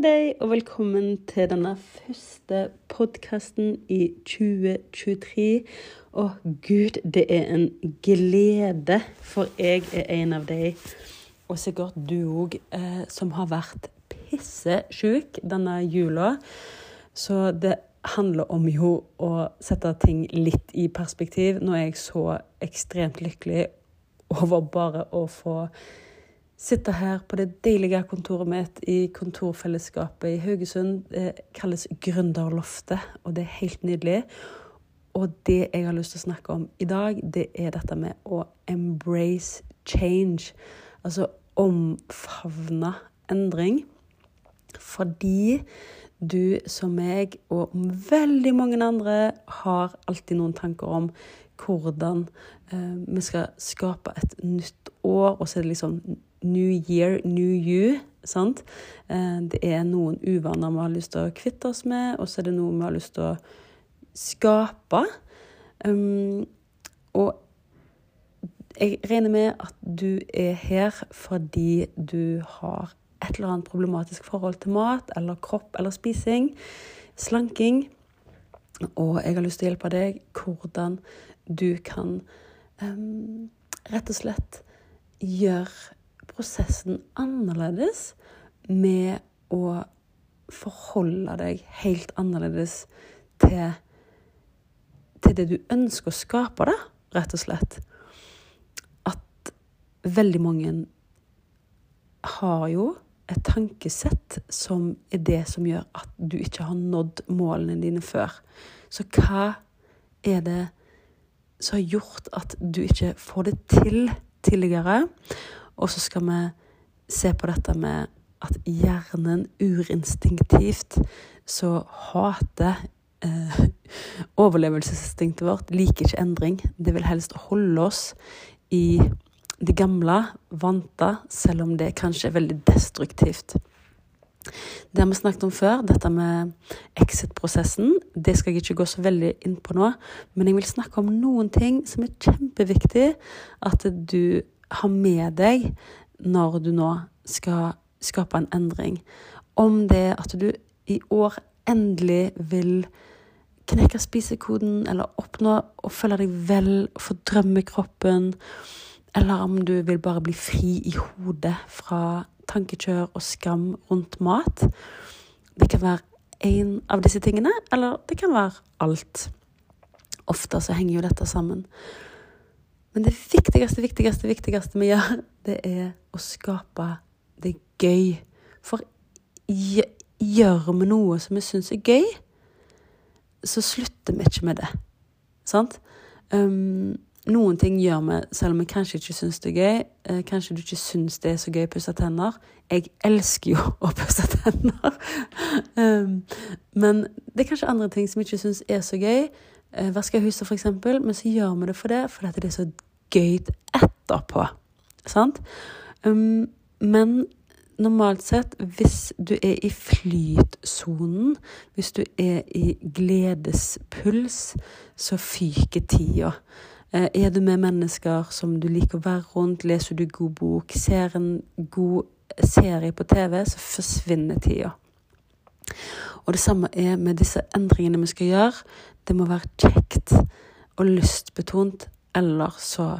på deg, og velkommen til denne første podkasten i 2023. Og gud, det er en glede, for jeg er en av de, og sikkert du òg, eh, som har vært pissesjuk denne jula. Så det handler om jo å sette ting litt i perspektiv. Nå er jeg så ekstremt lykkelig over bare å få sitte her på det deilige kontoret mitt i kontorfellesskapet i Haugesund. Det kalles Gründerloftet, og det er helt nydelig. Og det jeg har lyst til å snakke om i dag, det er dette med å embrace change. Altså omfavne endring. Fordi du som meg og veldig mange andre har alltid noen tanker om hvordan eh, vi skal skape et nytt år, og så er det liksom New year, new you. Sant? Eh, det er noen uvaner vi har lyst til å kvitte oss med, og så er det noe vi har lyst til å skape. Um, og jeg regner med at du er her fordi du har et eller annet problematisk forhold til mat eller kropp eller spising. Slanking. Og jeg har lyst til å hjelpe deg hvordan du kan um, rett og slett gjøre prosessen annerledes med å forholde deg helt annerledes til, til det du ønsker å skape, da, rett og slett. At veldig mange har jo et tankesett som er det som gjør at du ikke har nådd målene dine før. Så hva er det som har gjort at du ikke får det til tidligere? Og så skal vi se på dette med at hjernen urinstinktivt så hater eh, Overlevelsesinstinktet vårt liker ikke endring. Det vil helst holde oss i det gamle, vante, selv om det kanskje er veldig destruktivt. Det har vi snakket om før, dette med exit-prosessen. Det skal jeg ikke gå så veldig inn på nå, men jeg vil snakke om noen ting som er kjempeviktig at du ha med deg når du nå skal skape en endring. Om det at du i år endelig vil knekke spisekoden, eller oppnå å føle deg vel, få drømmekroppen, eller om du vil bare bli fri i hodet fra tankekjør og skam rundt mat. Det kan være én av disse tingene, eller det kan være alt. Ofte så henger jo dette sammen. Men det viktigste, viktigste, viktigste vi gjør, det er å skape det gøy. For gjør vi noe som vi syns er gøy, så slutter vi ikke med det. Sant? Um, noen ting gjør vi selv om vi kanskje ikke syns det er gøy. Eh, kanskje du ikke syns det er så gøy å pusse tenner. Jeg elsker jo å pusse tenner. um, men det er kanskje andre ting som vi ikke syns er så gøy. Eh, vaske huset, f.eks., men så gjør vi det for det fordi det er så gøy etterpå. Sant? Um, men normalt sett, hvis du er i flytsonen, hvis du er i gledespuls, så fyker tida. Eh, er du med mennesker som du liker å være rundt, leser du god bok, ser en god serie på TV, så forsvinner tida. Og det samme er med disse endringene vi skal gjøre. Det må være kjekt og lystbetont, eller så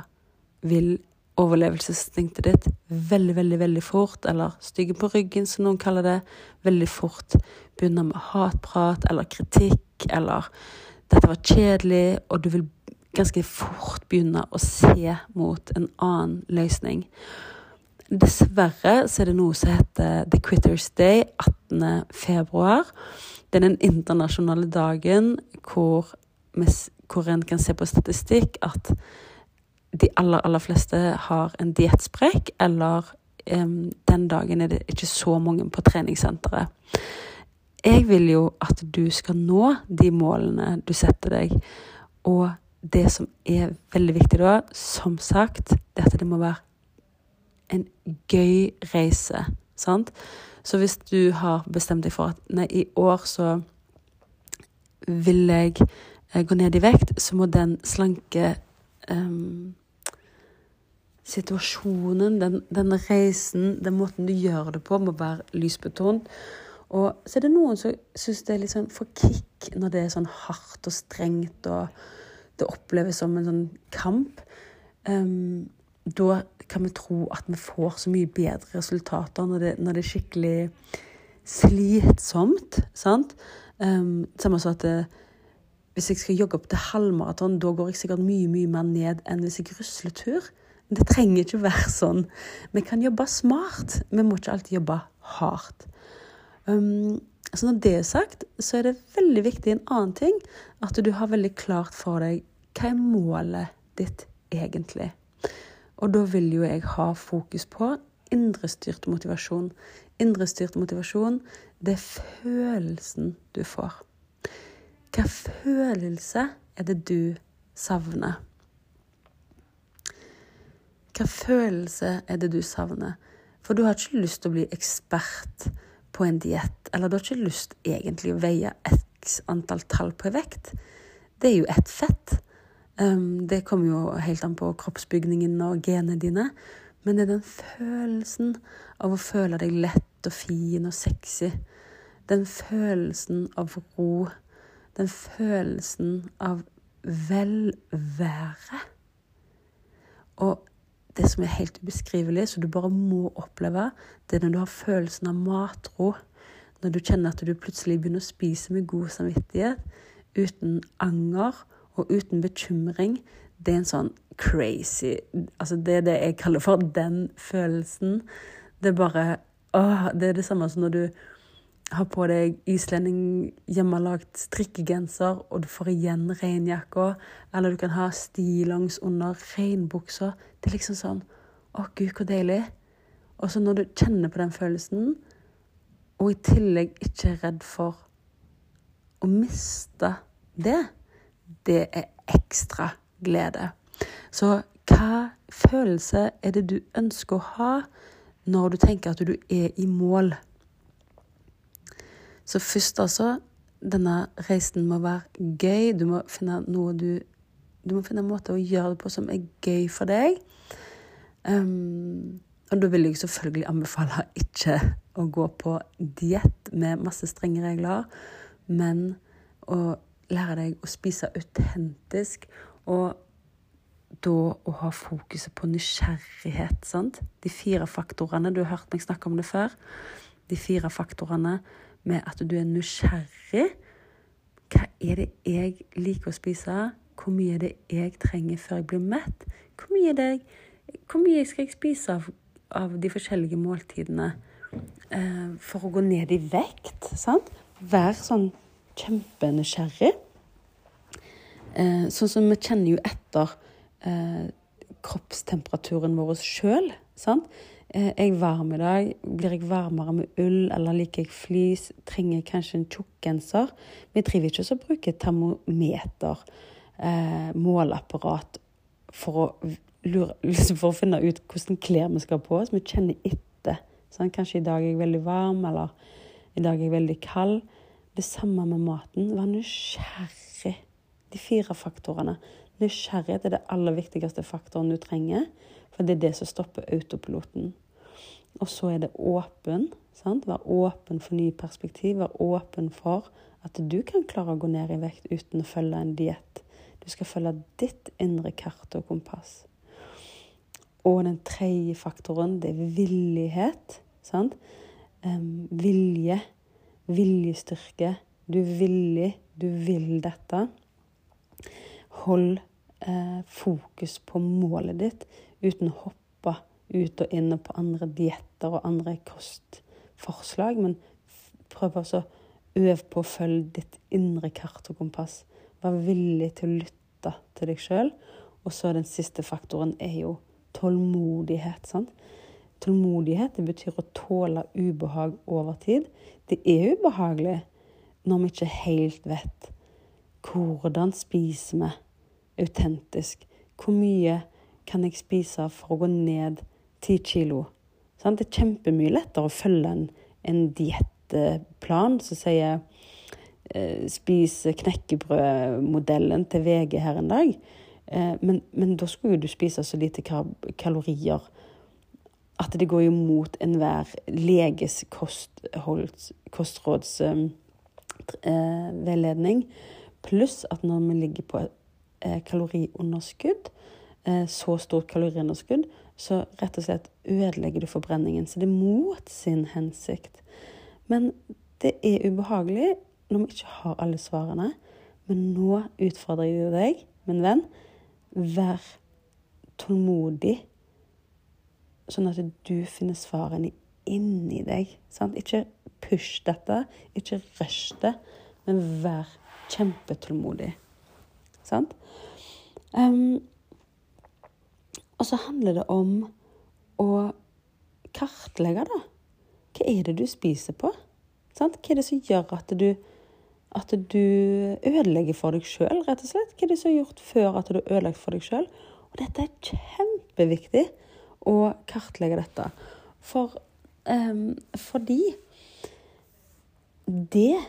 vil overlevelsesinstinktet ditt veldig, veldig, veldig fort, eller stygge på ryggen, som noen kaller det, veldig fort begynne med hatprat eller kritikk, eller 'dette var kjedelig', og du vil ganske fort begynne å se mot en annen løsning. Dessverre så er det noe som heter The Quitters Day 18. februar. Det er den internasjonale dagen hvor, hvor en kan se på statistikk at de aller, aller fleste har en diettsprekk, eller um, den dagen er det ikke så mange på treningssenteret. Jeg vil jo at du skal nå de målene du setter deg. Og det som er veldig viktig da, som sagt, det er at det må være en gøy reise. Sant? Så hvis du har bestemt deg for at nei, i år så vil jeg eh, gå ned i vekt, så må den slanke um, situasjonen, den, den, reisen, den måten du gjør det på, må være lysbetont. Og så er det noen som syns det er litt sånn for kick når det er sånn hardt og strengt, og det oppleves som en sånn kamp. Um, da kan vi tro at vi får så mye bedre resultater når det, når det er skikkelig slitsomt. sant? Um, samme som at det, hvis jeg skal jogge opp til halvmaraton, da går jeg sikkert mye mye mer ned enn hvis jeg rusler tur. Det trenger ikke være sånn. Vi kan jobbe smart. Vi må ikke alltid jobbe hardt. Um, så når det er sagt, så er det veldig viktig en annen ting at du har veldig klart for deg hva er målet ditt egentlig. Og da vil jo jeg ha fokus på indrestyrt motivasjon. Indrestyrt motivasjon, det er følelsen du får. Hva følelse er det du savner? Hva følelse er det du savner? For du har ikke lyst til å bli ekspert på en diett. Eller du har ikke lyst egentlig å veie x antall tall på vekt. Det er jo ett fett. Det kommer jo helt an på kroppsbygningen og genene dine. Men det er den følelsen av å føle deg lett og fin og sexy. Den følelsen av ro. Den følelsen av velvære. Og det som er helt ubeskrivelig, så du bare må oppleve, det er når du har følelsen av matro. Når du kjenner at du plutselig begynner å spise med god samvittighet, uten anger og uten bekymring. Det er en sånn crazy Altså, det er det jeg kaller for den følelsen. Det er bare åh, Det er det samme som når du har på deg islending hjemmelagd strikkegenser, og du får igjen regnjakka, eller du kan ha stillongs under regnbuksa. Det er liksom sånn Å, gud, hvor deilig. Og så når du kjenner på den følelsen, og i tillegg ikke er redd for å miste det, det er ekstra glede. Så hva følelse er det du ønsker å ha når du tenker at du er i mål? Så først altså, denne reisen må være gøy. Du må finne noe du Du må finne en måte å gjøre det på som er gøy for deg. Um, og da vil jeg selvfølgelig anbefale ikke å gå på diett med masse strenge regler, men å lære deg å spise autentisk. Og da å ha fokuset på nysgjerrighet. sant? De fire faktorene. Du har hørt meg snakke om det før. De fire faktorene med at du er nysgjerrig. Hva er det jeg liker å spise? Hvor mye er det jeg trenger før jeg blir mett? Hvor mye, det, hvor mye skal jeg spise av, av de forskjellige måltidene eh, for å gå ned i vekt? Sant? Vær sånn kjempenysgjerrig. Eh, sånn som vi kjenner jo etter eh, kroppstemperaturen vår sjøl. Eh, er jeg varm i dag? Blir jeg varmere med ull, eller liker jeg flis? Trenger jeg kanskje en tjukkgenser? Vi driver ikke å bruke termometer, eh, måleapparat, for å, lure, liksom for å finne ut hvordan klær vi skal ha på oss. Vi kjenner etter. Sånn, kanskje i dag er jeg veldig varm, eller i dag er jeg veldig kald. Det samme med maten. Vær nysgjerrig. De fire faktorene. Nysgjerrighet er det aller viktigste faktoren du trenger for det er det som stopper autopiloten. Og så er det åpen. Sant? Vær åpen for nye perspektiv. Vær åpen for at du kan klare å gå ned i vekt uten å følge en diett. Du skal følge ditt indre kart og kompass. Og den tredje faktoren, det er villighet. Sant? Um, vilje. Viljestyrke. Du er villig. Du vil dette. Hold eh, fokus på målet ditt uten å hoppe ut og inn på andre dietter og andre kostforslag. Men prøv å øve på å følge ditt indre kart og kompass. Vær villig til å lytte til deg sjøl. Og så den siste faktoren er jo tålmodighet. sant? Tålmodighet det betyr å tåle ubehag over tid. Det er ubehagelig når vi ikke helt vet hvordan spiser vi autentisk. Hvor mye kan jeg spise for å gå ned ti kilo? Sånn, det er kjempemye lettere å følge en, en diettplan som sier eh, spis knekkebrødmodellen til VG her en dag. Eh, men, men, da skulle jo du spise så lite kalorier at det går imot enhver leges kostrådsveiledning. Eh, Pluss at når vi ligger på eh, kaloriunderskudd, eh, så stort kaloriunderskudd, så rett og slett ødelegger du forbrenningen. Så det er mot sin hensikt. Men det er ubehagelig når vi ikke har alle svarene. Men nå utfordrer jeg deg, min venn. Vær tålmodig, sånn at du finner svarene inni deg. Sant? Ikke push dette, ikke rush det, men vær kjempetålmodig. Sant? Um, og så handler det om å kartlegge, da. Hva er det du spiser på? Sant? Hva er det som gjør at du, at du ødelegger for deg sjøl, rett og slett? Hva er det som har gjort før at du ødelagt for deg sjøl? Og dette er kjempeviktig å kartlegge dette. For, um, fordi det,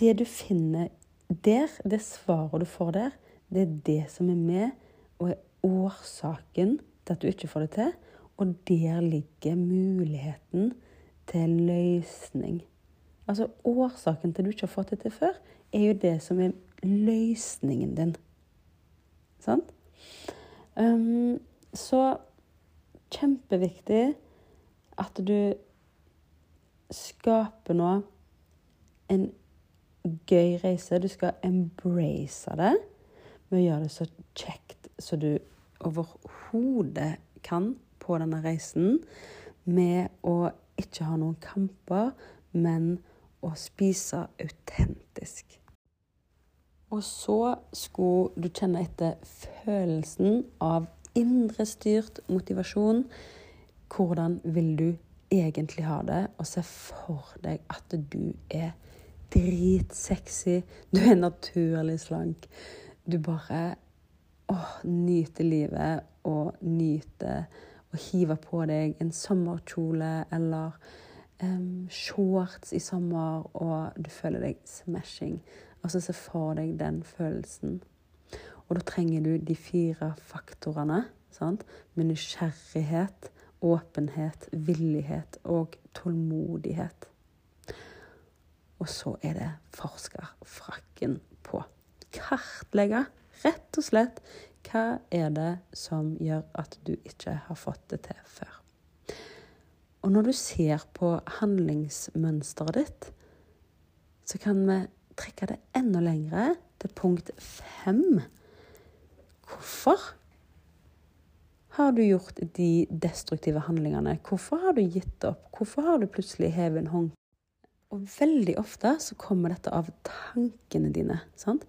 det du finner der, det svaret du får der, det er det som er med og er årsaken til at du ikke får det til. Og der ligger muligheten til løsning. Altså årsaken til at du ikke har fått det til før, er jo det som er løsningen din. Sant? Um, så kjempeviktig at du skaper nå en gøy reise. Du skal embrace det med å gjøre det så kjekt som du overhodet kan på denne reisen. Med å ikke ha noen kamper, men å spise autentisk. Og så skulle du kjenne etter følelsen av indrestyrt motivasjon. Hvordan vil du egentlig ha det? Og se for deg at du er dritsexy. Du er naturlig slank. Du bare åh, nyter livet og nyter å hive på deg en sommerkjole eller um, shorts i sommer, og du føler deg smashing. Altså se for deg den følelsen. Og da trenger du de fire faktorene. Sant? Med nysgjerrighet, åpenhet, villighet og tålmodighet. Og så er det forskerfrakken på. Kartlegge, rett og slett, hva er det som gjør at du ikke har fått det til før. Og når du ser på handlingsmønsteret ditt, så kan vi trekke det enda lengre til punkt fem. Hvorfor har du gjort de destruktive handlingene? Hvorfor har du gitt opp? Hvorfor har du plutselig hevet en hånd og veldig ofte så kommer dette av tankene dine. sant?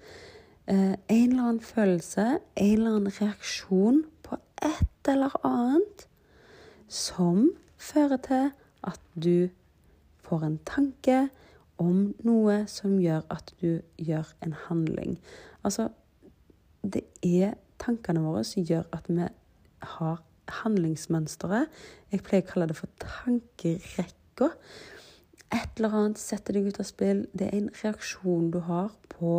Eh, en eller annen følelse, en eller annen reaksjon på et eller annet som fører til at du får en tanke om noe som gjør at du gjør en handling. Altså, det er tankene våre gjør at vi har handlingsmønsteret. Jeg pleier å kalle det for tankerekka et eller annet setter deg ut av spill. Det er en reaksjon du har på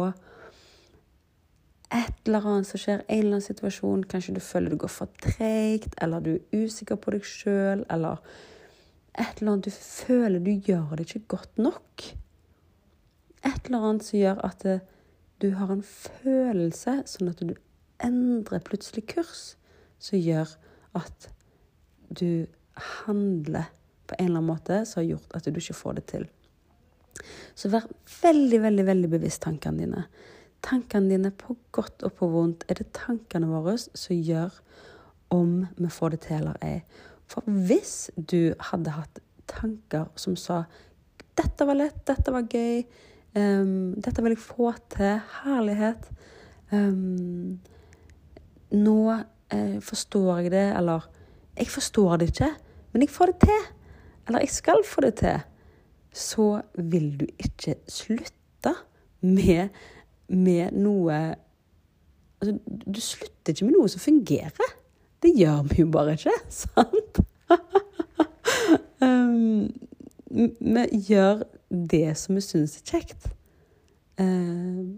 et eller annet som skjer, en eller annen situasjon. Kanskje du føler det går for treigt, eller du er usikker på deg sjøl, eller et eller annet du føler du gjør det ikke godt nok. Et eller annet som gjør at du har en følelse, sånn at du endrer plutselig kurs, som gjør at du handler på en eller annen måte som har gjort at du ikke får det til. Så vær veldig, veldig, veldig bevisst tankene dine. Tankene dine på godt og på vondt. Er det tankene våre som gjør om vi får det til eller ei? For hvis du hadde hatt tanker som sa 'Dette var lett. Dette var gøy. Um, dette vil jeg få til. Herlighet.' Um, nå eh, forstår jeg det, eller 'Jeg forstår det ikke, men jeg får det til.' eller jeg skal få det til, så vil du ikke slutte med, med noe altså, Du slutter ikke med noe som fungerer. Det gjør vi jo bare ikke, sant? um, vi gjør det som vi syns er kjekt. Uh,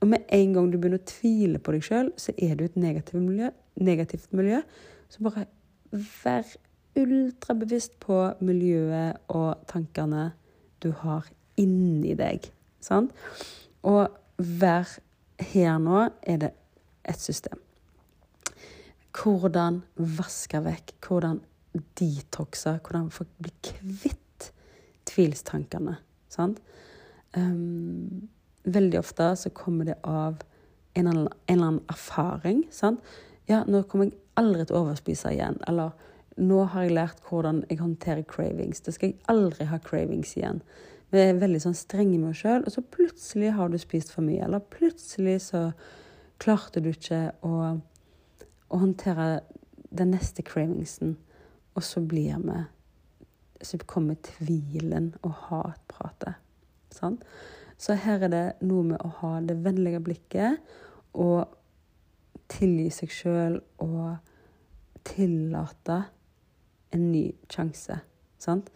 og med en gang du begynner å tvile på deg sjøl, så er du et negativt miljø. Negativt miljø. Så bare vær ultrabevisst på miljøet og tankene du har inni deg. Sant? Og vær her nå er det et system. Hvordan vaske vekk, hvordan detoxe, hvordan bli kvitt tvilstankene. Sant? Um, veldig ofte så kommer det av en eller annen, en eller annen erfaring. Sant? Ja, nå kommer jeg aldri til å overspise igjen. Eller nå har jeg lært hvordan jeg håndterer cravings. Da skal jeg aldri ha cravings igjen. Vi er veldig sånn strenge med oss sjøl, og så plutselig har du spist for mye. Eller plutselig så klarte du ikke å, å håndtere den neste cravingsen. Og så blir vi Så kommer tvilen og hatpratet. Sant? Så her er det noe med å ha det vennlige blikket og tilgi seg sjøl og tillate en ny sjanse. Sant?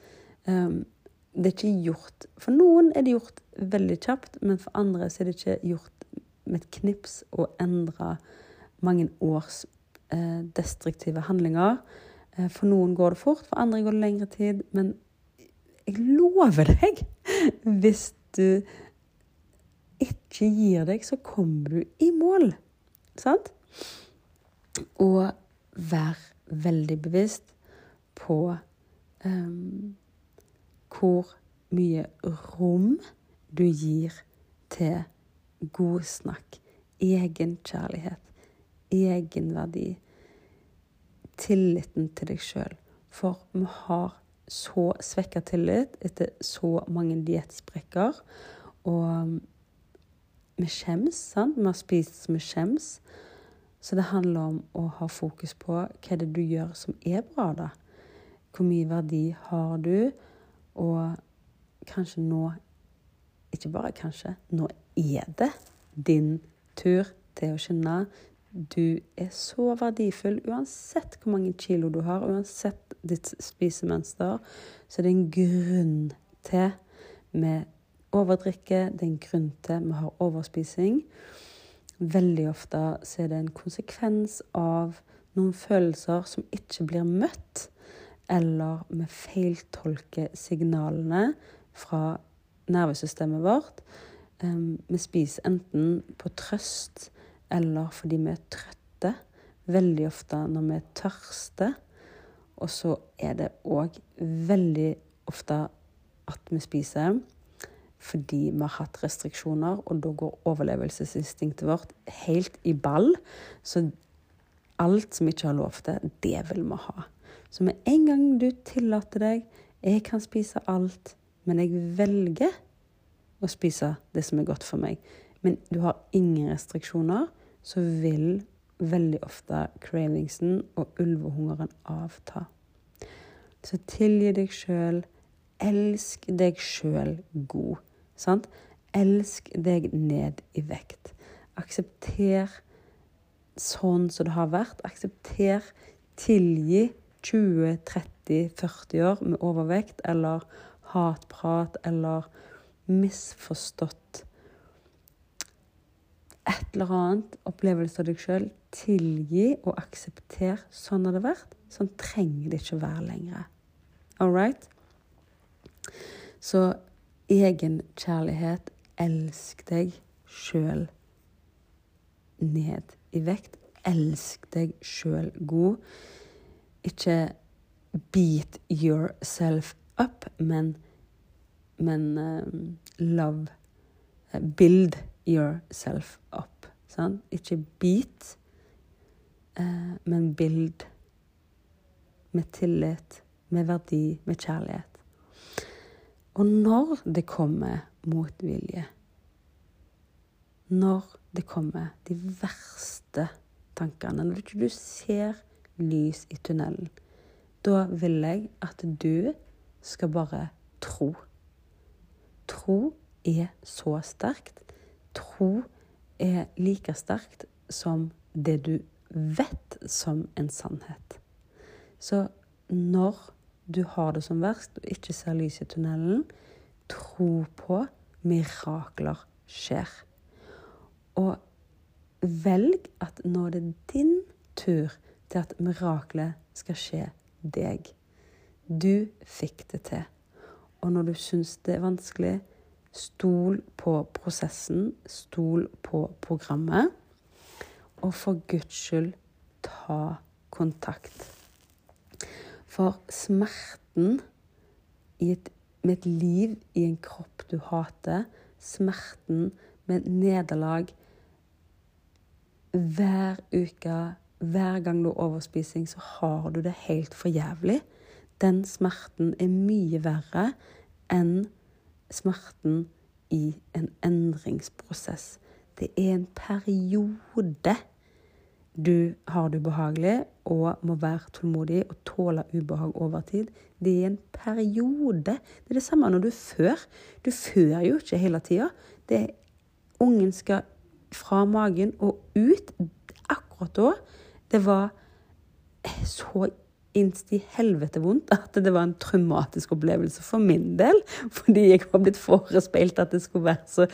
Um, det er ikke gjort For noen er det gjort veldig kjapt, men for andre er det ikke gjort med et knips å endre mange års eh, destruktive handlinger. Eh, for noen går det fort, for andre går det lengre tid. Men jeg lover deg, hvis du ikke gir deg, så kommer du i mål. Sant? Og vær veldig bevisst på um, hvor mye rom du gir til godsnakk, egenkjærlighet, egenverdi, tilliten til deg sjøl. For vi har så svekka tillit etter så mange diettsprekker. Og vi skjems, sant? Vi har spist med skjems. Så det handler om å ha fokus på hva det er du gjør som er bra, da. Hvor mye verdi har du? Og kanskje nå Ikke bare kanskje, nå er det din tur til å skjønne Du er så verdifull uansett hvor mange kilo du har, uansett ditt spisemønster. Så det er en grunn til vi overdrikker, det er en grunn til vi har overspising. Veldig ofte så er det en konsekvens av noen følelser som ikke blir møtt eller vi feiltolker signalene fra nervesystemet vårt. Vi spiser enten på trøst eller fordi vi er trøtte. Veldig ofte når vi er tørste. Og så er det òg veldig ofte at vi spiser fordi vi har hatt restriksjoner, og da går overlevelsesinstinktet vårt helt i ball. Så alt som vi ikke har lov til, det vil vi ha. Så med en gang du tillater deg Jeg kan spise alt, men jeg velger å spise det som er godt for meg. Men du har ingen restriksjoner, så vil veldig ofte cravingsen og ulvehungeren avta. Så tilgi deg sjøl. Elsk deg sjøl god. Sant? Elsk deg ned i vekt. Aksepter sånn som det har vært. Aksepter, tilgi 20, 30, 40 år med overvekt eller hatprat eller misforstått et eller annet opplevelse av deg sjøl. Tilgi og aksepter. Sånn har det vært. Sånn trenger det ikke å være lenger. All right? Så egenkjærlighet. Elsk deg sjøl ned i vekt. Elsk deg sjøl god. Ikke beat yourself up, men, men um, love uh, Build yourself up. Sant? Ikke beat, uh, men build. Med tillit, med verdi, med kjærlighet. Og når det kommer motvilje, når det kommer de verste tankene, når du ikke ser lys i tunnelen. Da vil jeg at du skal bare tro. Tro er så sterkt. Tro er like sterkt som det du vet som en sannhet. Så når du har det som verst og ikke ser lys i tunnelen, tro på mirakler skjer. Og velg at nå er det din tur til at miraklet skal skje deg. Du fikk det til. Og når du syns det er vanskelig, stol på prosessen, stol på programmet. Og for Guds skyld, ta kontakt. For smerten et, med et liv i en kropp du hater, smerten med nederlag hver uke, hver gang du har overspising, så har du det helt for jævlig. Den smerten er mye verre enn smerten i en endringsprosess. Det er en periode du har det ubehagelig og må være tålmodig og tåle ubehag over tid. Det er en periode. Det er det samme når du før. Du før jo ikke hele tida. Ungen skal fra magen og ut. Akkurat da det var så innst helvete vondt at det var en traumatisk opplevelse for min del. Fordi jeg var blitt forespeilt at det skulle være så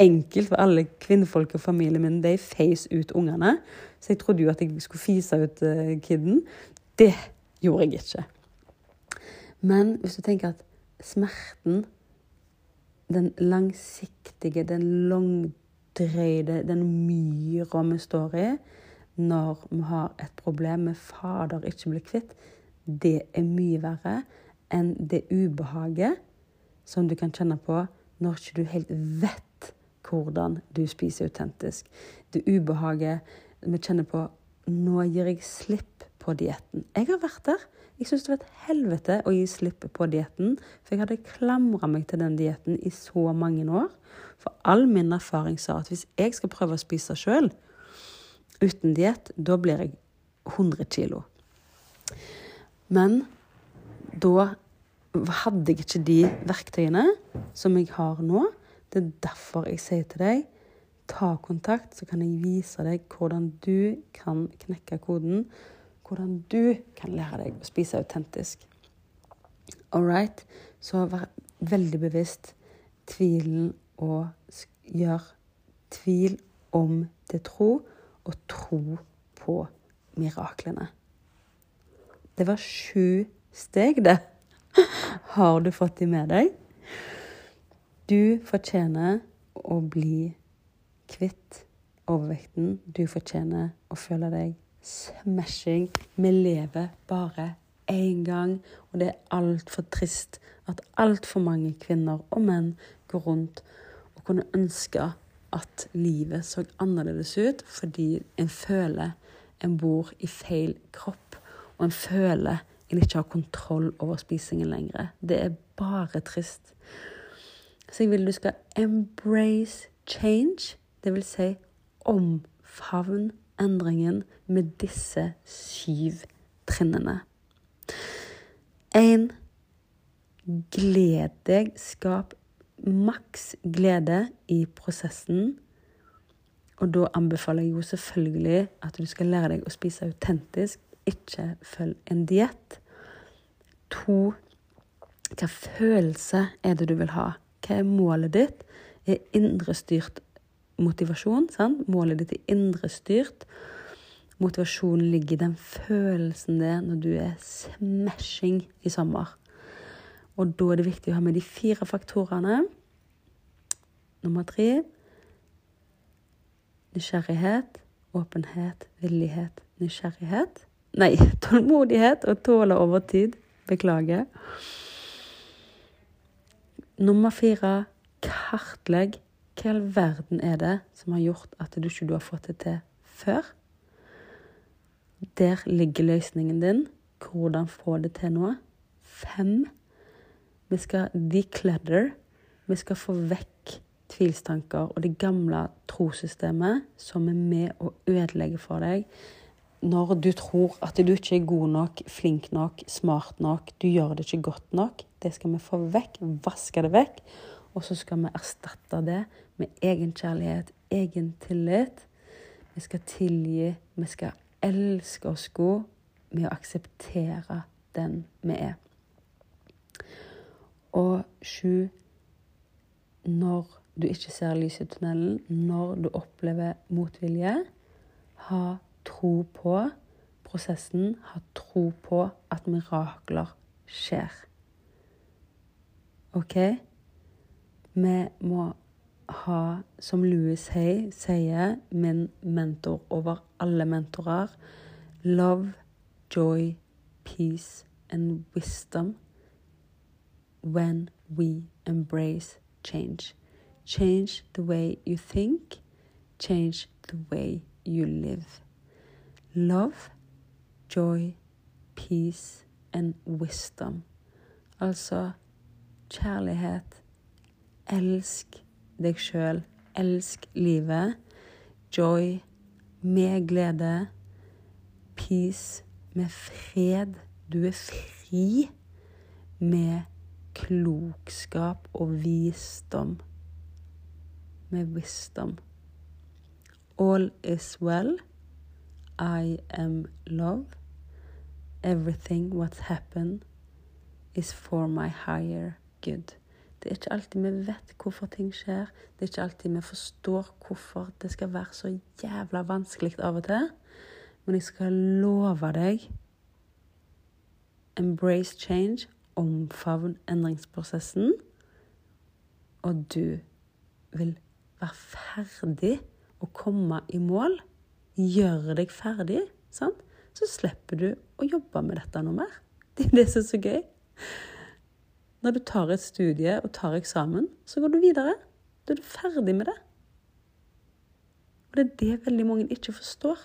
enkelt for alle kvinnfolk og familien min. De feis ut ungene. Så jeg trodde jo at jeg skulle fise ut uh, kiden. Det gjorde jeg ikke. Men hvis du tenker at smerten, den langsiktige, den langdrøyde, den myra vi står i når vi har et problem med fader ikke blir kvitt, det er mye verre enn det ubehaget som du kan kjenne på når ikke du helt vet hvordan du spiser autentisk. Det ubehaget vi kjenner på Nå gir jeg slipp på dietten. Jeg har vært der. Jeg syns det var et helvete å gi slipp på dietten. For jeg hadde klamra meg til den dietten i så mange år. For all min erfaring sa at hvis jeg skal prøve å spise sjøl uten diett, da blir jeg 100 kilo. Men da hadde jeg ikke de verktøyene som jeg har nå. Det er derfor jeg sier til deg ta kontakt, så kan jeg vise deg hvordan du kan knekke koden. Hvordan du kan lære deg å spise autentisk. All right? Så vær veldig bevisst tvilen og gjør tvil om til tro, og tro på miraklene. Det var sju steg, det. Har du fått de med deg? Du fortjener å bli kvitt overvekten. Du fortjener å føle deg smashing. Vi lever bare én gang, og det er altfor trist at altfor mange kvinner og menn går rundt og kunne ønske at livet så annerledes ut fordi en føler en bor i feil kropp, og en føler en ikke har kontroll over spisingen lenger. Det er bare trist. Så jeg vil du skal embrace change. Vil si omfavn endringen med disse syv trinnene. En Gled deg. Skap maks glede i prosessen. Og da anbefaler jeg jo selvfølgelig at du skal lære deg å spise autentisk. Ikke følg en diett. To hva følelse er det du vil ha? Hva er målet ditt? Er indrestyrt motivasjon. Sant? Målet ditt er indrestyrt. Motivasjonen ligger i den følelsen det er når du er smashing i sommer. Og da er det viktig å ha med de fire faktorene. Nummer tre nysgjerrighet, åpenhet, villighet, nysgjerrighet. Nei, tålmodighet og tåle over tid. Beklager. Nummer fire kartlegg hva i all verden er det som har gjort at du ikke har fått det til før? Der ligger løsningen din. Hvordan få det til nå? Fem. Vi skal declutter. Vi skal få vekk tvilstanker og det gamle trossystemet som er med å ødelegge for deg når du tror at du ikke er god nok, flink nok, smart nok, du gjør det ikke godt nok. Det skal vi få vekk. Vaske det vekk. Og så skal vi erstatte det med egenkjærlighet, egen tillit. Vi skal tilgi, vi skal elske oss god med å akseptere den vi er. Og sju når du ikke ser lys i tunnelen, når du opplever motvilje, ha tro på prosessen, ha tro på at mirakler skjer. OK? Vi må ha, som Louis Hay sier, min mentor over alle mentorer, love, joy, peace and wisdom when we embrace change. Change the way you think, change the way you live. Love, joy, peace and wisdom. Altså kjærlighet. Elsk deg sjøl. Elsk livet. Joy med glede. Peace med fred. Du er fri med klokskap og visdom. Med wisdom. All is well. I am love. Everything what's happened is for my higher good. Det er ikke alltid vi vet hvorfor ting skjer. Det er ikke alltid vi forstår hvorfor det skal være så jævla vanskelig av og til. Men jeg skal love deg Embrace change, omfavn endringsprosessen, og du vil være ferdig og komme i mål. Gjøre deg ferdig, sant? så slipper du å jobbe med dette noe mer. Det er det som er så gøy. Når du tar et studie og tar eksamen, så går du videre. Da er du ferdig med det. Og det er det veldig mange ikke forstår.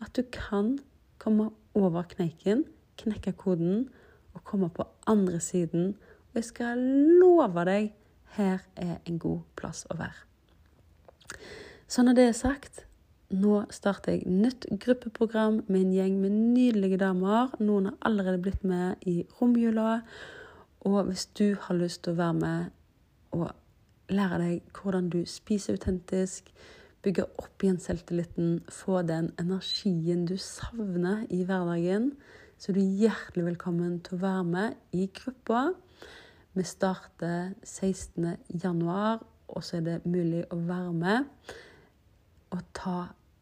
At du kan komme over kneiken, knekke koden og komme på andre siden. Og jeg skal love deg, her er en god plass å være. Så når det er sagt, nå starter jeg nytt gruppeprogram med en gjeng med nydelige damer. Noen har allerede blitt med i romjula. Og hvis du har lyst til å være med og lære deg hvordan du spiser autentisk, bygge opp igjen selvtilliten, få den energien du savner i hverdagen, så er du hjertelig velkommen til å være med i gruppa. Vi starter 16. januar, og så er det mulig å være med og ta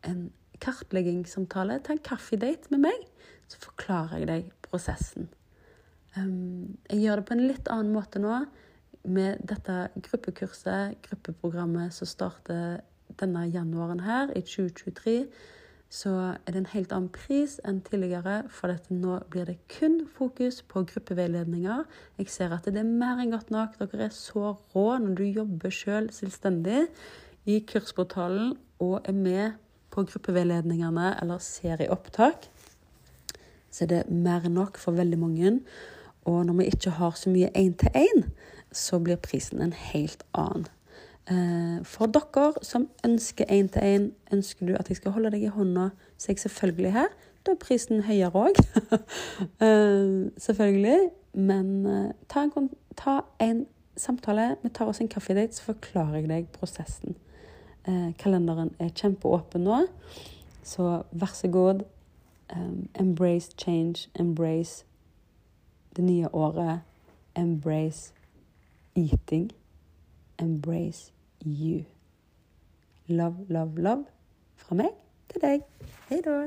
en kartleggingssamtale. Ta en kaffedate med meg, så forklarer jeg deg prosessen. Um, jeg gjør det på en litt annen måte nå. Med dette gruppekurset, gruppeprogrammet som starter denne januaren her, i 2023, så er det en helt annen pris enn tidligere. For nå blir det kun fokus på gruppeveiledninger. Jeg ser at det er mer enn godt nok. Dere er så rå når du jobber sjøl selvstendig i kursportalen og er med på gruppeveiledningene eller serieopptak. Så er det mer enn nok for veldig mange. Og når vi ikke har så mye én-til-én, så blir prisen en helt annen. Eh, for dere som ønsker én-til-én, ønsker du at jeg skal holde deg i hånda, så er jeg selvfølgelig her. Da er prisen høyere òg. Eh, selvfølgelig. Men eh, ta en, ta en samtale. Vi tar oss en kaffedate, så forklarer jeg deg prosessen. Kalenderen er kjempeåpen nå, så vær så god. Embrace change, embrace det nye året. Embrace eating. Embrace you. Love, love, love fra meg til deg. Hei da.